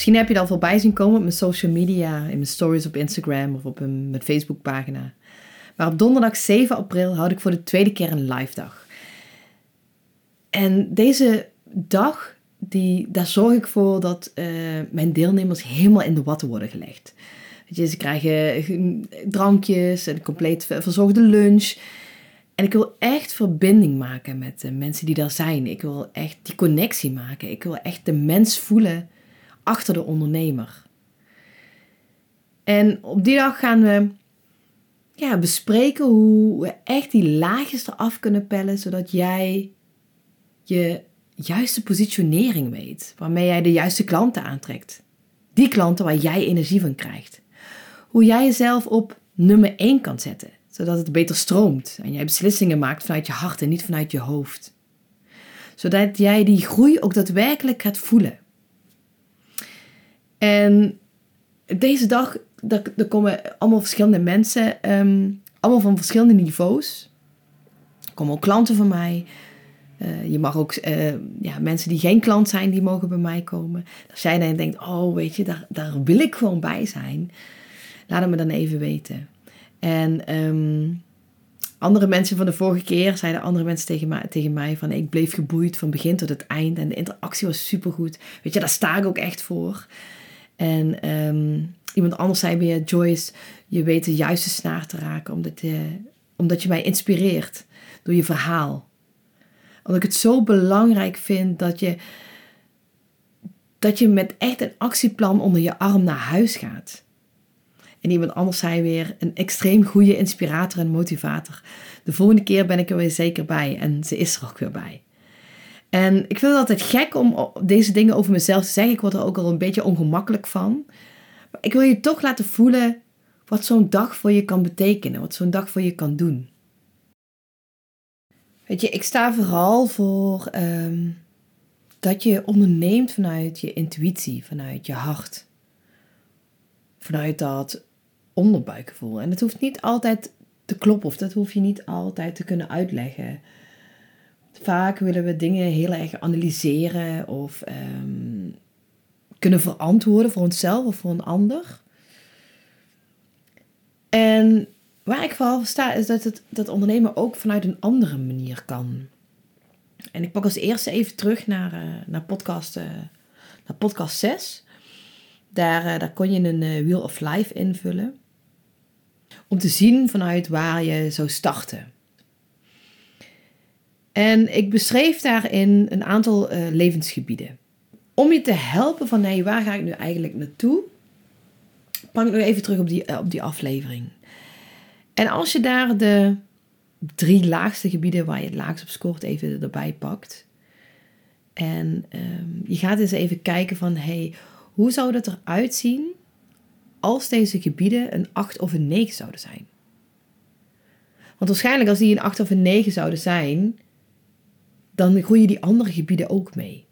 Misschien heb je al voorbij zien komen op mijn social media, in mijn stories op Instagram of op mijn Facebookpagina. Maar op donderdag 7 april houd ik voor de tweede keer een live dag. En deze dag, die, daar zorg ik voor dat uh, mijn deelnemers helemaal in de watten worden gelegd. Je, ze krijgen drankjes, een compleet verzorgde lunch. En ik wil echt verbinding maken met de mensen die daar zijn. Ik wil echt die connectie maken. Ik wil echt de mens voelen achter de ondernemer. En op die dag gaan we ja, bespreken hoe we echt die laagjes eraf kunnen pellen, zodat jij je juiste positionering weet, waarmee jij de juiste klanten aantrekt. Die klanten waar jij energie van krijgt. Hoe jij jezelf op nummer 1 kan zetten, zodat het beter stroomt en jij beslissingen maakt vanuit je hart en niet vanuit je hoofd. Zodat jij die groei ook daadwerkelijk gaat voelen. En deze dag, er komen allemaal verschillende mensen, ehm, allemaal van verschillende niveaus. Er komen ook klanten van mij. Uh, je mag ook, uh, ja, mensen die geen klant zijn, die mogen bij mij komen. Als jij dan denkt, oh weet je, daar, wil ik gewoon bij zijn. Laat het me dan even weten. En um, andere mensen van de vorige keer zeiden andere mensen tegen mij, tegen mij van ik bleef geboeid van begin tot het eind. En de interactie was supergoed. Weet je, daar sta ik ook echt voor. En um, iemand anders zei weer, Joyce, je weet de juiste snaar te raken omdat je, omdat je mij inspireert door je verhaal. Omdat ik het zo belangrijk vind dat je, dat je met echt een actieplan onder je arm naar huis gaat. En iemand anders zei weer, een extreem goede inspirator en motivator. De volgende keer ben ik er weer zeker bij en ze is er ook weer bij. En ik vind het altijd gek om deze dingen over mezelf te zeggen. Ik word er ook al een beetje ongemakkelijk van. Maar ik wil je toch laten voelen wat zo'n dag voor je kan betekenen. Wat zo'n dag voor je kan doen. Weet je, ik sta vooral voor ehm, dat je onderneemt vanuit je intuïtie, vanuit je hart. Vanuit dat onderbuikgevoel. En het hoeft niet altijd te kloppen of dat hoef je niet altijd te kunnen uitleggen. Vaak willen we dingen heel erg analyseren of ehm, kunnen verantwoorden voor onszelf of voor een ander. En waar ik vooral sta is dat het dat ondernemen ook vanuit een andere manier kan. En ik pak als eerste even terug naar, uh, naar, podcast, uh, naar podcast 6. Daar, uh, daar kon je een Wheel of Life invullen. Om te zien vanuit waar je zou starten. En ik beschreef daarin een aantal uh, levensgebieden. Om je te helpen van nee, waar ga ik nu eigenlijk naartoe? Pak ik nu even terug op die, uh, op die aflevering. En als je daar de drie laagste gebieden waar je het laagst op scoort even erbij pakt. En um, je gaat eens even kijken van hey, hoe zou dat eruit zien als deze gebieden een 8 of een 9 zouden zijn? Want waarschijnlijk als die een 8 of een 9 zouden zijn, dan groeien die andere gebieden ook mee.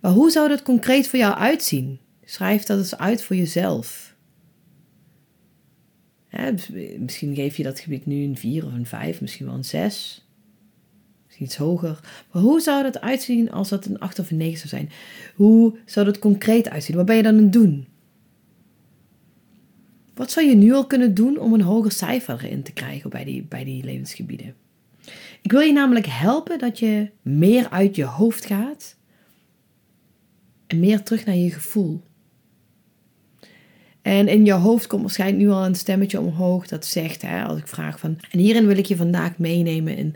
Maar hoe zou dat concreet voor jou uitzien? Schrijf dat eens uit voor jezelf. misschien geef je dat gebied nu een 4 of een 5, misschien wel een 6. Misschien iets hoger. Maar hoe zou dat uitzien als dat een 8 of een 9 zou zijn? Hoe zou dat concreet uitzien? Wat ben je dan aan het doen? Wat zou je nu al kunnen doen om een hoger cijfer erin te krijgen bij die, bij die levensgebieden? Ik wil je namelijk helpen dat je meer uit je hoofd gaat en meer terug naar je gevoel. En in je hoofd komt waarschijnlijk nu al een stemmetje omhoog dat zegt, hè, als ik vraag van, en hierin wil ik je vandaag meenemen in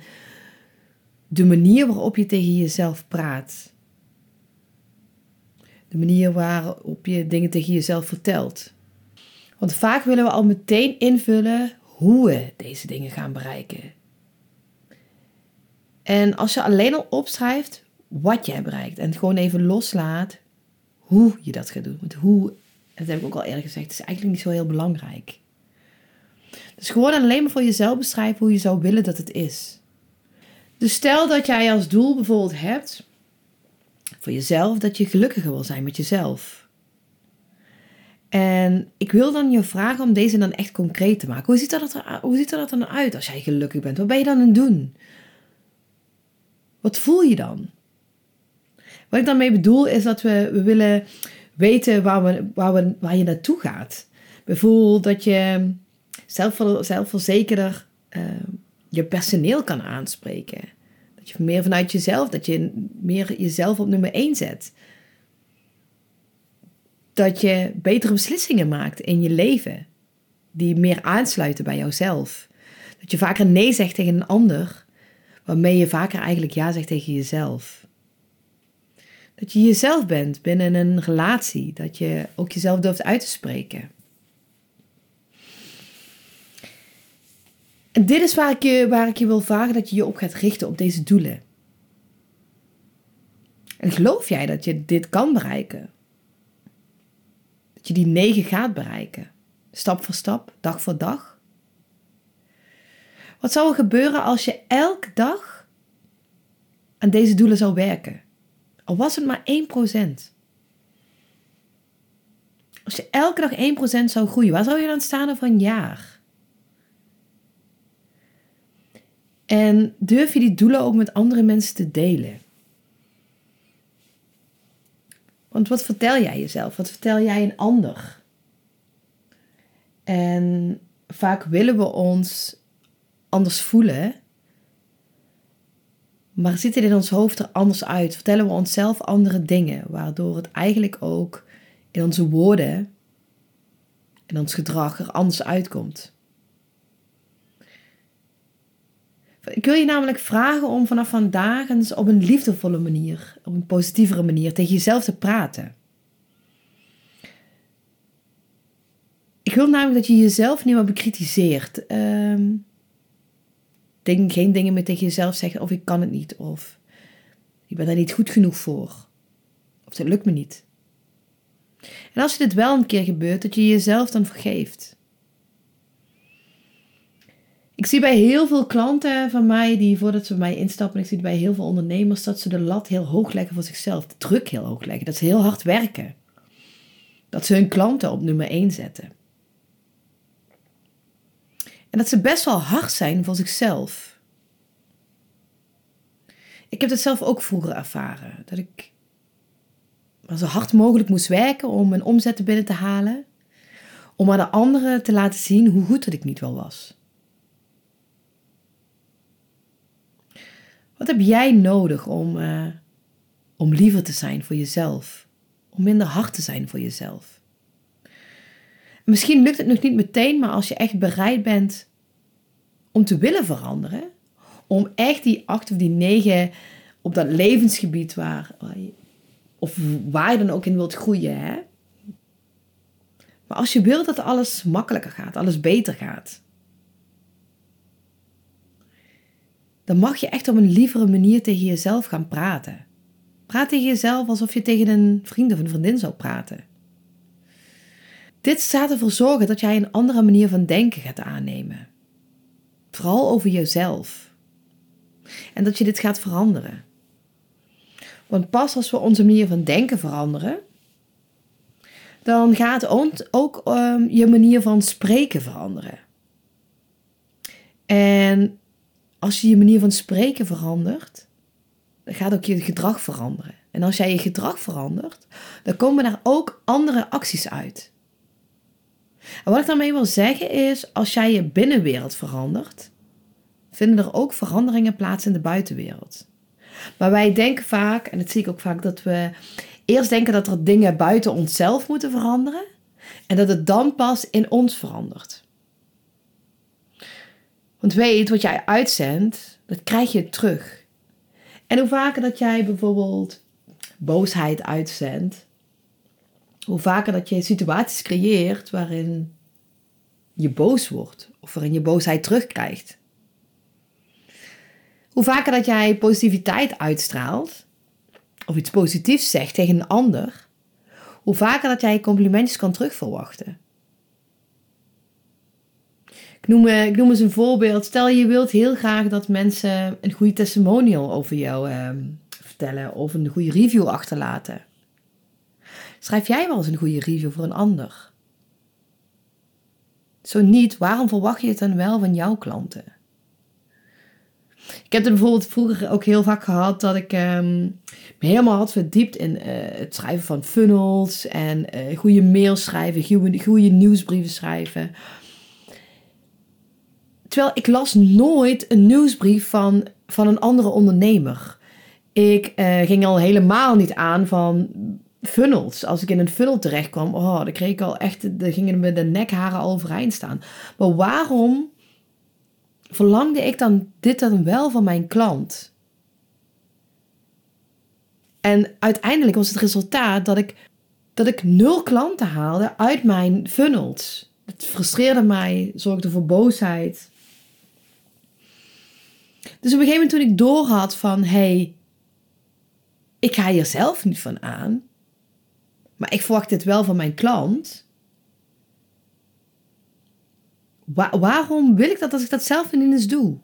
de manier waarop je tegen jezelf praat. De manier waarop je dingen tegen jezelf vertelt. Want vaak willen we al meteen invullen hoe we deze dingen gaan bereiken. En als je alleen al opschrijft wat jij bereikt en het gewoon even loslaat hoe je dat gaat doen. Want hoe dat heb ik ook al eerder gezegd, is eigenlijk niet zo heel belangrijk. Dus gewoon alleen maar voor jezelf beschrijven hoe je zou willen dat het is. Dus stel dat jij als doel bijvoorbeeld hebt voor jezelf dat je gelukkiger wil zijn met jezelf. En ik wil dan je vragen om deze dan echt concreet te maken. Hoe ziet dat er, hoe ziet dat er dan uit als jij gelukkig bent? Wat ben je dan aan het doen? Wat voel je dan? Wat ik daarmee bedoel is dat we, we willen weten waar, we, waar, we, waar je naartoe gaat. Bijvoorbeeld dat je zelf, zelfverzekerder uh, je personeel kan aanspreken. Dat je meer vanuit jezelf, dat je meer jezelf op nummer 1 zet. Dat je betere beslissingen maakt in je leven, die meer aansluiten bij jouzelf. Dat je vaker nee zegt tegen een ander, waarmee je vaker eigenlijk ja zegt tegen jezelf. Dat je jezelf bent binnen een relatie, dat je ook jezelf durft uit te spreken. En dit is waar ik, je, waar ik je wil vragen dat je je op gaat richten, op deze doelen. En geloof jij dat je dit kan bereiken? Dat je die negen gaat bereiken? Stap voor stap, dag voor dag? Wat zou er gebeuren als je elke dag aan deze doelen zou werken? Al was het maar 1%. Als je elke dag 1% zou groeien, waar zou je dan staan over een jaar? En durf je die doelen ook met andere mensen te delen? Want wat vertel jij jezelf? Wat vertel jij een ander? En vaak willen we ons anders voelen, maar ziet het in ons hoofd er anders uit? Vertellen we onszelf andere dingen, waardoor het eigenlijk ook in onze woorden en ons gedrag er anders uitkomt. Ik wil je namelijk vragen om vanaf vandaag eens op een liefdevolle manier, op een positievere manier tegen jezelf te praten. Ik wil namelijk dat je jezelf niet meer bekritiseert. Um, geen dingen meer tegen jezelf zeggen of ik kan het niet of ik ben daar niet goed genoeg voor. Of dat lukt me niet. En als je dit wel een keer gebeurt, dat je jezelf dan vergeeft. Ik zie bij heel veel klanten van mij, die voordat ze bij mij instappen, ik zie bij heel veel ondernemers dat ze de lat heel hoog leggen voor zichzelf, de druk heel hoog leggen, dat ze heel hard werken. Dat ze hun klanten op nummer 1 zetten. En dat ze best wel hard zijn voor zichzelf. Ik heb dat zelf ook vroeger ervaren. Dat ik maar zo hard mogelijk moest werken om mijn omzet binnen te halen. Om aan de anderen te laten zien hoe goed dat ik niet wel was. Wat heb jij nodig om, uh, om liever te zijn voor jezelf? Om minder hard te zijn voor jezelf? Misschien lukt het nog niet meteen, maar als je echt bereid bent om te willen veranderen, om echt die acht of die negen op dat levensgebied waar, of waar je dan ook in wilt groeien, hè? Maar als je wilt dat alles makkelijker gaat, alles beter gaat, dan mag je echt op een lievere manier tegen jezelf gaan praten. Praat tegen jezelf alsof je tegen een vriend of een vriendin zou praten. Dit staat ervoor zorgen dat jij een andere manier van denken gaat aannemen. Vooral over jezelf. En dat je dit gaat veranderen. Want pas als we onze manier van denken veranderen, dan gaat ook um, je manier van spreken veranderen. En als je je manier van spreken verandert, dan gaat ook je gedrag veranderen. En als jij je gedrag verandert, dan komen daar ook andere acties uit. En wat ik daarmee wil zeggen is, als jij je binnenwereld verandert, vinden er ook veranderingen plaats in de buitenwereld. Maar wij denken vaak, en dat zie ik ook vaak, dat we eerst denken dat er dingen buiten onszelf moeten veranderen en dat het dan pas in ons verandert. Want weet, wat jij uitzendt, dat krijg je terug. En hoe vaker dat jij bijvoorbeeld boosheid uitzendt, hoe vaker dat je situaties creëert waarin je boos wordt of waarin je boosheid terugkrijgt. Hoe vaker dat jij positiviteit uitstraalt of iets positiefs zegt tegen een ander, hoe vaker dat jij complimentjes kan terugverwachten. Ik noem, eh, ik noem eens een voorbeeld. Stel je wilt heel graag dat mensen een goede testimonial over jou eh, vertellen of een goede review achterlaten. Schrijf jij wel eens een goede review voor een ander? Zo niet, waarom verwacht je het dan wel van jouw klanten? Ik heb er bijvoorbeeld vroeger ook heel vaak gehad dat ik um, me helemaal had verdiept in uh, het schrijven van funnels en uh, goede mails schrijven, goede, nieuwsbrieven schrijven. Terwijl ik las nooit een nieuwsbrief van, van een andere ondernemer. Ik uh, ging al helemaal niet aan van funnels. Als ik in een funnel terecht kwam, oh, dan kreeg ik al echt, dan gingen me de nekharen overeind staan. Maar waarom verlangde ik dan dit dan wel van mijn klant? En uiteindelijk was het resultaat dat ik, dat ik nul klanten haalde uit mijn funnels. Het frustreerde mij, zorgde voor boosheid. Dus op een gegeven moment toen ik doorhad van, hey, ik ga hier zelf niet van aan, maar ik verwacht dit wel van mijn klant. waarom wil ik dat als ik dat zelf niet eens doe?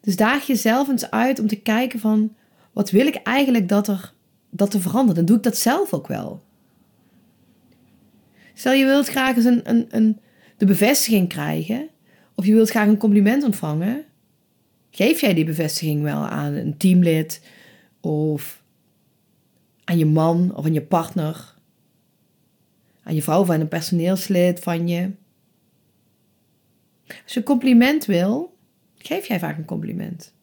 Dus daag jezelf eens uit om te kijken van, wat wil ik eigenlijk dat er, dat er verandert? En doe ik dat zelf ook wel? Stel je wilt graag eens een, een, een, de bevestiging krijgen, of je wilt graag een compliment ontvangen, geef jij die bevestiging wel aan een teamlid of aan je man of aan je partner, aan je vrouw of aan een personeelslid van je. Als je een compliment wil, geef jij vaak een compliment.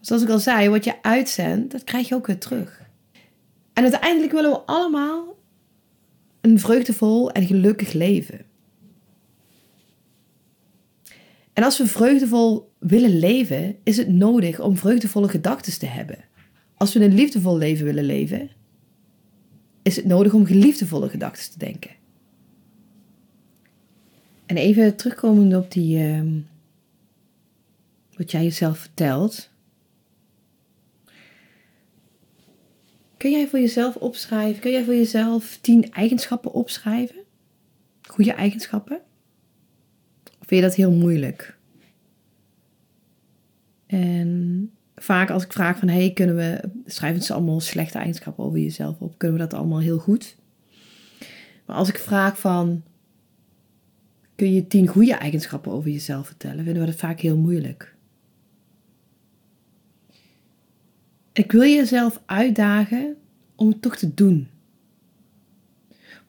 Zoals ik al zei, wat je uitzendt, dat krijg je ook weer terug. En uiteindelijk willen we allemaal een vreugdevol en gelukkig leven. En als we vreugdevol willen leven, is het nodig om vreugdevolle gedachten te hebben. Als we een liefdevol leven willen leven, is het nodig om geliefdevolle gedachten te denken. En even terugkomend op die, uh, wat jij jezelf vertelt. Kun jij voor jezelf opschrijven? Kun jij voor jezelf tien eigenschappen opschrijven? Goede eigenschappen? Of vind je dat heel moeilijk? En vaak als ik vraag van, hey, kunnen we, schrijven ze allemaal slechte eigenschappen over jezelf op? Kunnen we dat allemaal heel goed? Maar als ik vraag van, kun je tien goede eigenschappen over jezelf vertellen, vinden we dat vaak heel moeilijk. Ik wil jezelf uitdagen om het toch te doen.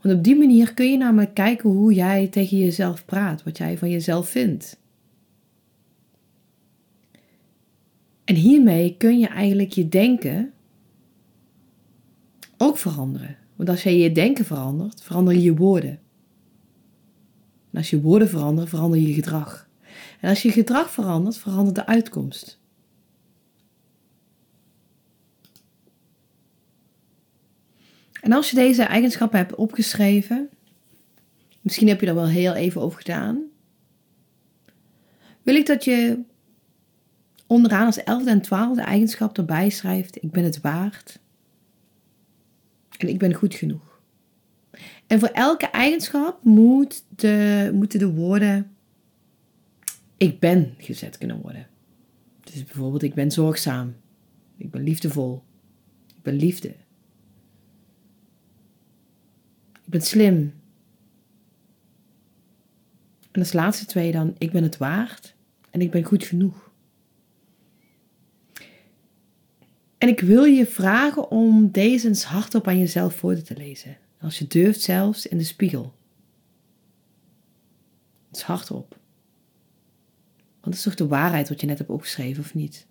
Want op die manier kun je namelijk kijken hoe jij tegen jezelf praat, wat jij van jezelf vindt. En hiermee kun je eigenlijk je denken ook veranderen. Want als jij je denken verandert, veranderen je woorden. En als je woorden veranderen, verander je gedrag. En als je gedrag verandert, verandert de uitkomst. En als je deze eigenschappen hebt opgeschreven, misschien heb je er wel heel even over gedaan, wil ik dat je onderaan als elfde en twaalfde eigenschap erbij schrijft: Ik ben het waard. En ik ben goed genoeg. En voor elke eigenschap moet de, moeten de woorden ik ben gezet kunnen worden. Dus bijvoorbeeld ik ben zorgzaam. Ik ben liefdevol. Ik ben liefde. Ik ben slim. En als laatste twee dan ik ben het waard en ik ben goed genoeg. En ik wil je vragen om deze eens hardop aan jezelf voor te lezen. Als je durft zelfs in de spiegel. Het is hardop. Want het is toch de waarheid wat je net hebt opgeschreven, of niet?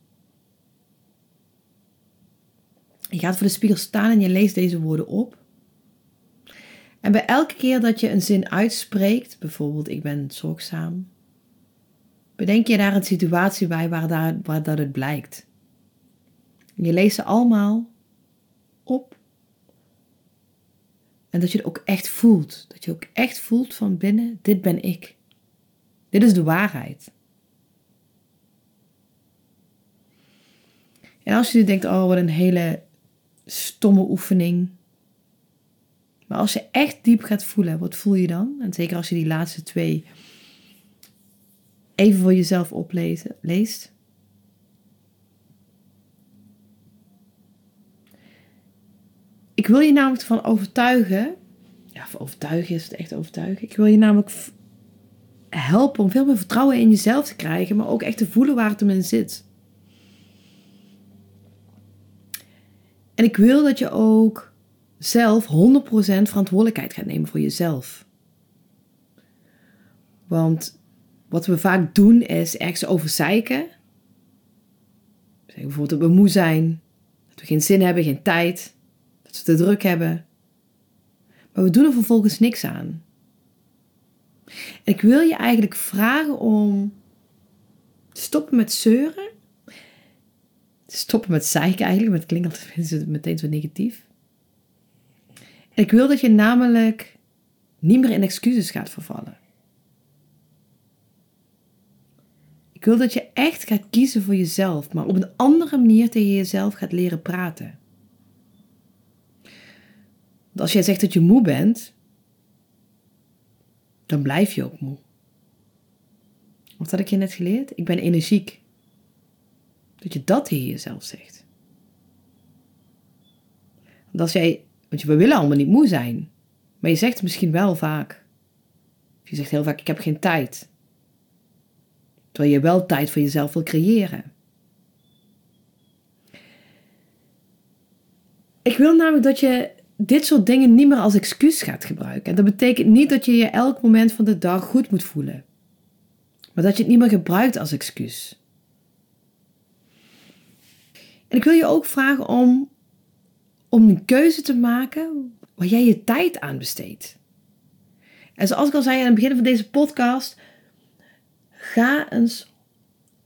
Je gaat voor de spiegel staan en je leest deze woorden op. En bij elke keer dat je een zin uitspreekt, bijvoorbeeld ik ben zorgzaam, bedenk je daar een situatie bij waar, daar, waar dat het blijkt. Je leest ze allemaal op. En dat je het ook echt voelt. Dat je ook echt voelt van binnen, dit ben ik. Dit is de waarheid. En als je denkt, oh wat een hele stomme oefening. Maar als je echt diep gaat voelen, wat voel je dan? En zeker als je die laatste twee even voor jezelf oplezen, leest. Ik wil je namelijk ervan overtuigen. Ja, overtuigen is het echt overtuigen. Ik wil je namelijk helpen om veel meer vertrouwen in jezelf te krijgen, maar ook echt te voelen waar het hem in zit. En ik wil dat je ook zelf 100% verantwoordelijkheid gaat nemen voor jezelf. Want wat we vaak doen is ergens overzeiken. Zeg bijvoorbeeld dat we moe zijn, dat we geen zin hebben, geen tijd, we te druk hebben. Maar we doen er vervolgens niks aan. En ik wil je eigenlijk vragen om te stoppen met zeuren. Te stoppen met zeiken eigenlijk, maar het klinkt altijd meteen zo negatief. En ik wil dat je namelijk niet meer in excuses gaat vervallen. Ik wil dat je echt gaat kiezen voor jezelf, maar op een andere manier tegen jezelf gaat leren praten. Als jij zegt dat je moe bent, dan blijf je ook moe. Wat had ik je net geleerd? Ik ben energiek. Dat je dat tegen jezelf zegt. Want als jij, we willen allemaal niet moe zijn, maar je zegt misschien wel vaak. Je zegt heel vaak: Ik heb geen tijd. Terwijl je wel tijd voor jezelf wil creëren. Ik wil namelijk dat je dit soort dingen niet meer als excuus gaat gebruiken. En dat betekent niet dat je je elk moment van de dag goed moet voelen. Maar dat je het niet meer gebruikt als excuus. En ik wil je ook vragen om, om een keuze te maken waar jij je tijd aan besteedt. En zoals ik al zei aan het begin van deze podcast, ga eens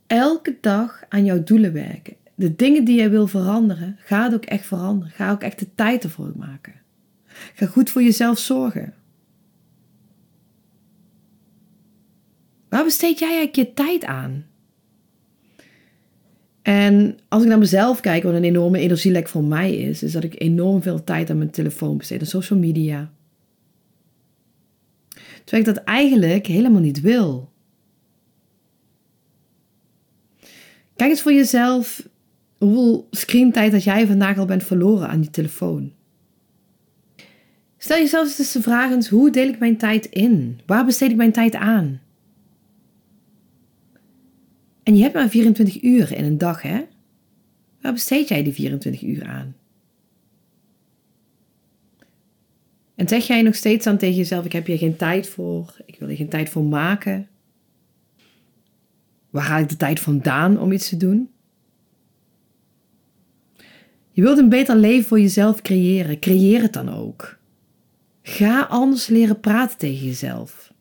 elke dag aan jouw doelen werken de dingen die jij wil veranderen, ga het ook echt veranderen. Ga ook echt de tijd ervoor maken. Ga goed voor jezelf zorgen. Waar besteed jij eigenlijk je tijd aan? En als ik naar mezelf kijk, wat een enorme energielek voor mij is, is dat ik enorm veel tijd aan mijn telefoon besteed, aan social media. Terwijl ik dat eigenlijk helemaal niet wil. Kijk eens voor jezelf Hoeveel screentijd dat jij vandaag al bent verloren aan je telefoon? Stel jezelf eens de vraag eens, hoe deel ik mijn tijd in? Waar besteed ik mijn tijd aan? En je hebt maar 24 uur in een dag, hè? Waar besteed jij die 24 uur aan? En zeg jij nog steeds dan tegen jezelf: Ik heb hier geen tijd voor, ik wil hier geen tijd voor maken? Waar haal ik de tijd vandaan om iets te doen? Je wilt een beter leven voor jezelf creëren. Creëer het dan ook. Ga anders leren praten tegen jezelf.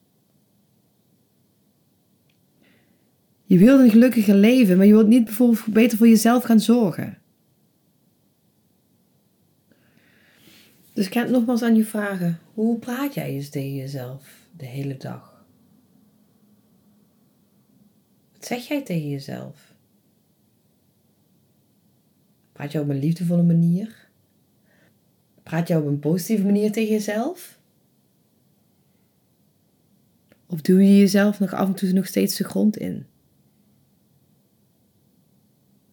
Je wilt een gelukkiger leven, maar je wilt niet bijvoorbeeld beter voor jezelf gaan zorgen. Dus ik ga het nogmaals aan je vragen. Hoe praat jij eens tegen jezelf de hele dag? Wat zeg jij tegen jezelf? Praat je op een liefdevolle manier? Praat je op een positieve manier tegen jezelf? Of duw je jezelf nog af en toe nog steeds de grond in?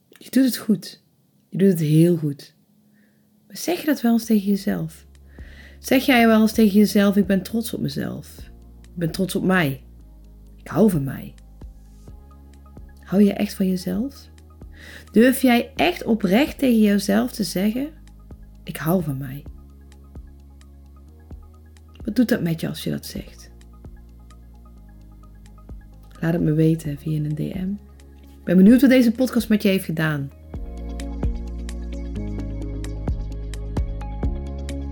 Je doet het goed. Je doet het heel goed. Maar zeg je dat wel eens tegen jezelf? Zeg jij wel eens tegen jezelf: Ik ben trots op mezelf. Ik ben trots op mij. Ik hou van mij. Hou je echt van jezelf? Durf jij echt oprecht tegen jezelf te zeggen: Ik hou van mij? Wat doet dat met je als je dat zegt? Laat het me weten via een DM. Ik ben benieuwd wat deze podcast met je heeft gedaan.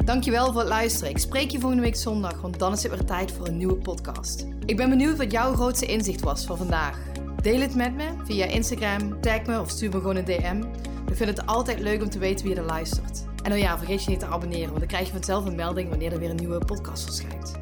Dankjewel voor het luisteren. Ik spreek je volgende week zondag, want dan is het weer tijd voor een nieuwe podcast. Ik ben benieuwd wat jouw grootste inzicht was van vandaag. Deel het met me via Instagram, tag me of stuur me gewoon een DM. Ik vind het altijd leuk om te weten wie er luistert. En oh ja, vergeet je niet te abonneren, want dan krijg je vanzelf een melding wanneer er weer een nieuwe podcast verschijnt.